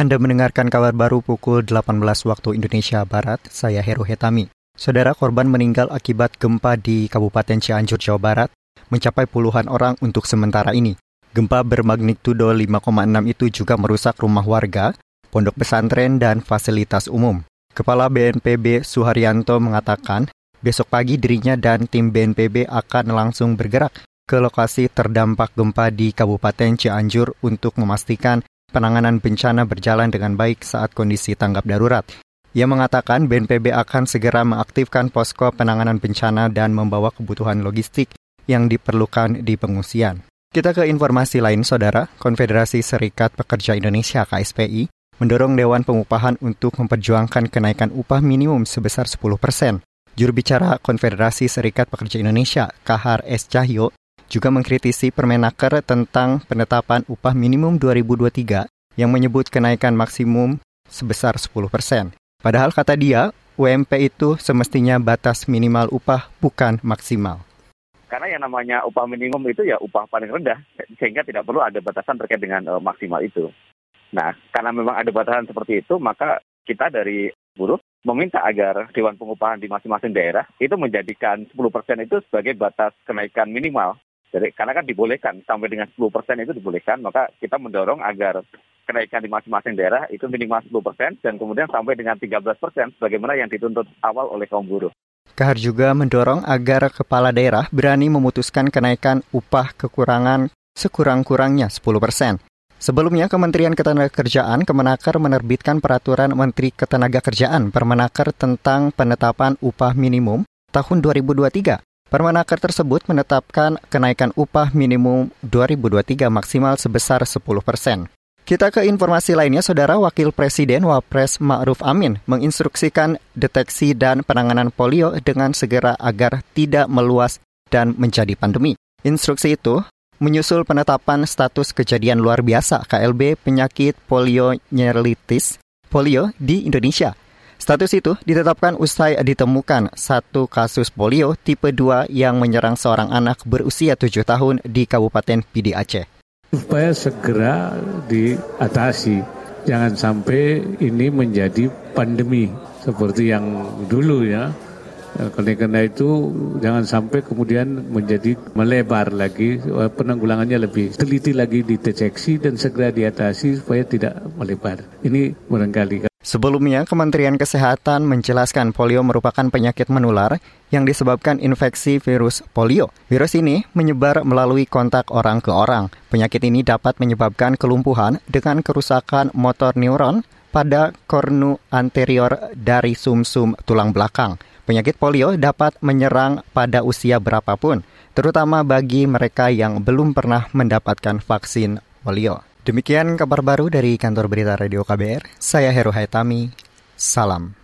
Anda mendengarkan kabar baru pukul 18 waktu Indonesia Barat, saya Heru Hetami. Saudara korban meninggal akibat gempa di Kabupaten Cianjur, Jawa Barat, mencapai puluhan orang untuk sementara ini. Gempa bermagnitudo 5,6 itu juga merusak rumah warga, pondok pesantren, dan fasilitas umum. Kepala BNPB Suharyanto mengatakan, besok pagi dirinya dan tim BNPB akan langsung bergerak ke lokasi terdampak gempa di Kabupaten Cianjur untuk memastikan penanganan bencana berjalan dengan baik saat kondisi tanggap darurat. Ia mengatakan BNPB akan segera mengaktifkan posko penanganan bencana dan membawa kebutuhan logistik yang diperlukan di pengungsian. Kita ke informasi lain, Saudara. Konfederasi Serikat Pekerja Indonesia KSPI mendorong Dewan Pengupahan untuk memperjuangkan kenaikan upah minimum sebesar 10 persen. Juru bicara Konfederasi Serikat Pekerja Indonesia, Kahar S. Cahyo, juga mengkritisi Permenaker tentang penetapan upah minimum 2023 yang menyebut kenaikan maksimum sebesar 10 persen. Padahal kata dia, UMP itu semestinya batas minimal upah bukan maksimal. Karena yang namanya upah minimum itu ya upah paling rendah, sehingga tidak perlu ada batasan terkait dengan uh, maksimal itu. Nah, karena memang ada batasan seperti itu, maka kita dari buruh meminta agar Dewan Pengupahan di masing-masing daerah itu menjadikan 10% itu sebagai batas kenaikan minimal jadi karena kan dibolehkan sampai dengan 10 persen itu dibolehkan, maka kita mendorong agar kenaikan di masing-masing daerah itu minimal 10 persen dan kemudian sampai dengan 13 persen, sebagaimana yang dituntut awal oleh kaum buruh. Kahar juga mendorong agar kepala daerah berani memutuskan kenaikan upah kekurangan sekurang-kurangnya 10 persen. Sebelumnya, Kementerian Ketenagakerjaan Kemenaker menerbitkan Peraturan Menteri Ketenagakerjaan Permenaker tentang penetapan upah minimum tahun 2023 Permenaker tersebut menetapkan kenaikan upah minimum 2023 maksimal sebesar 10 persen. Kita ke informasi lainnya, Saudara Wakil Presiden Wapres Ma'ruf Amin menginstruksikan deteksi dan penanganan polio dengan segera agar tidak meluas dan menjadi pandemi. Instruksi itu menyusul penetapan status kejadian luar biasa KLB penyakit polionyelitis polio di Indonesia Status itu ditetapkan usai ditemukan satu kasus polio tipe 2 yang menyerang seorang anak berusia 7 tahun di Kabupaten Pidi Aceh. Supaya segera diatasi, jangan sampai ini menjadi pandemi seperti yang dulu ya. Karena, karena itu jangan sampai kemudian menjadi melebar lagi, penanggulangannya lebih teliti lagi dideteksi dan segera diatasi supaya tidak melebar. Ini barangkali Sebelumnya, Kementerian Kesehatan menjelaskan polio merupakan penyakit menular yang disebabkan infeksi virus polio. Virus ini menyebar melalui kontak orang ke orang. Penyakit ini dapat menyebabkan kelumpuhan dengan kerusakan motor neuron pada kornu anterior dari sumsum -sum tulang belakang. Penyakit polio dapat menyerang pada usia berapapun, terutama bagi mereka yang belum pernah mendapatkan vaksin polio. Demikian kabar baru dari kantor berita Radio KBR. Saya Heru Haitami. Salam.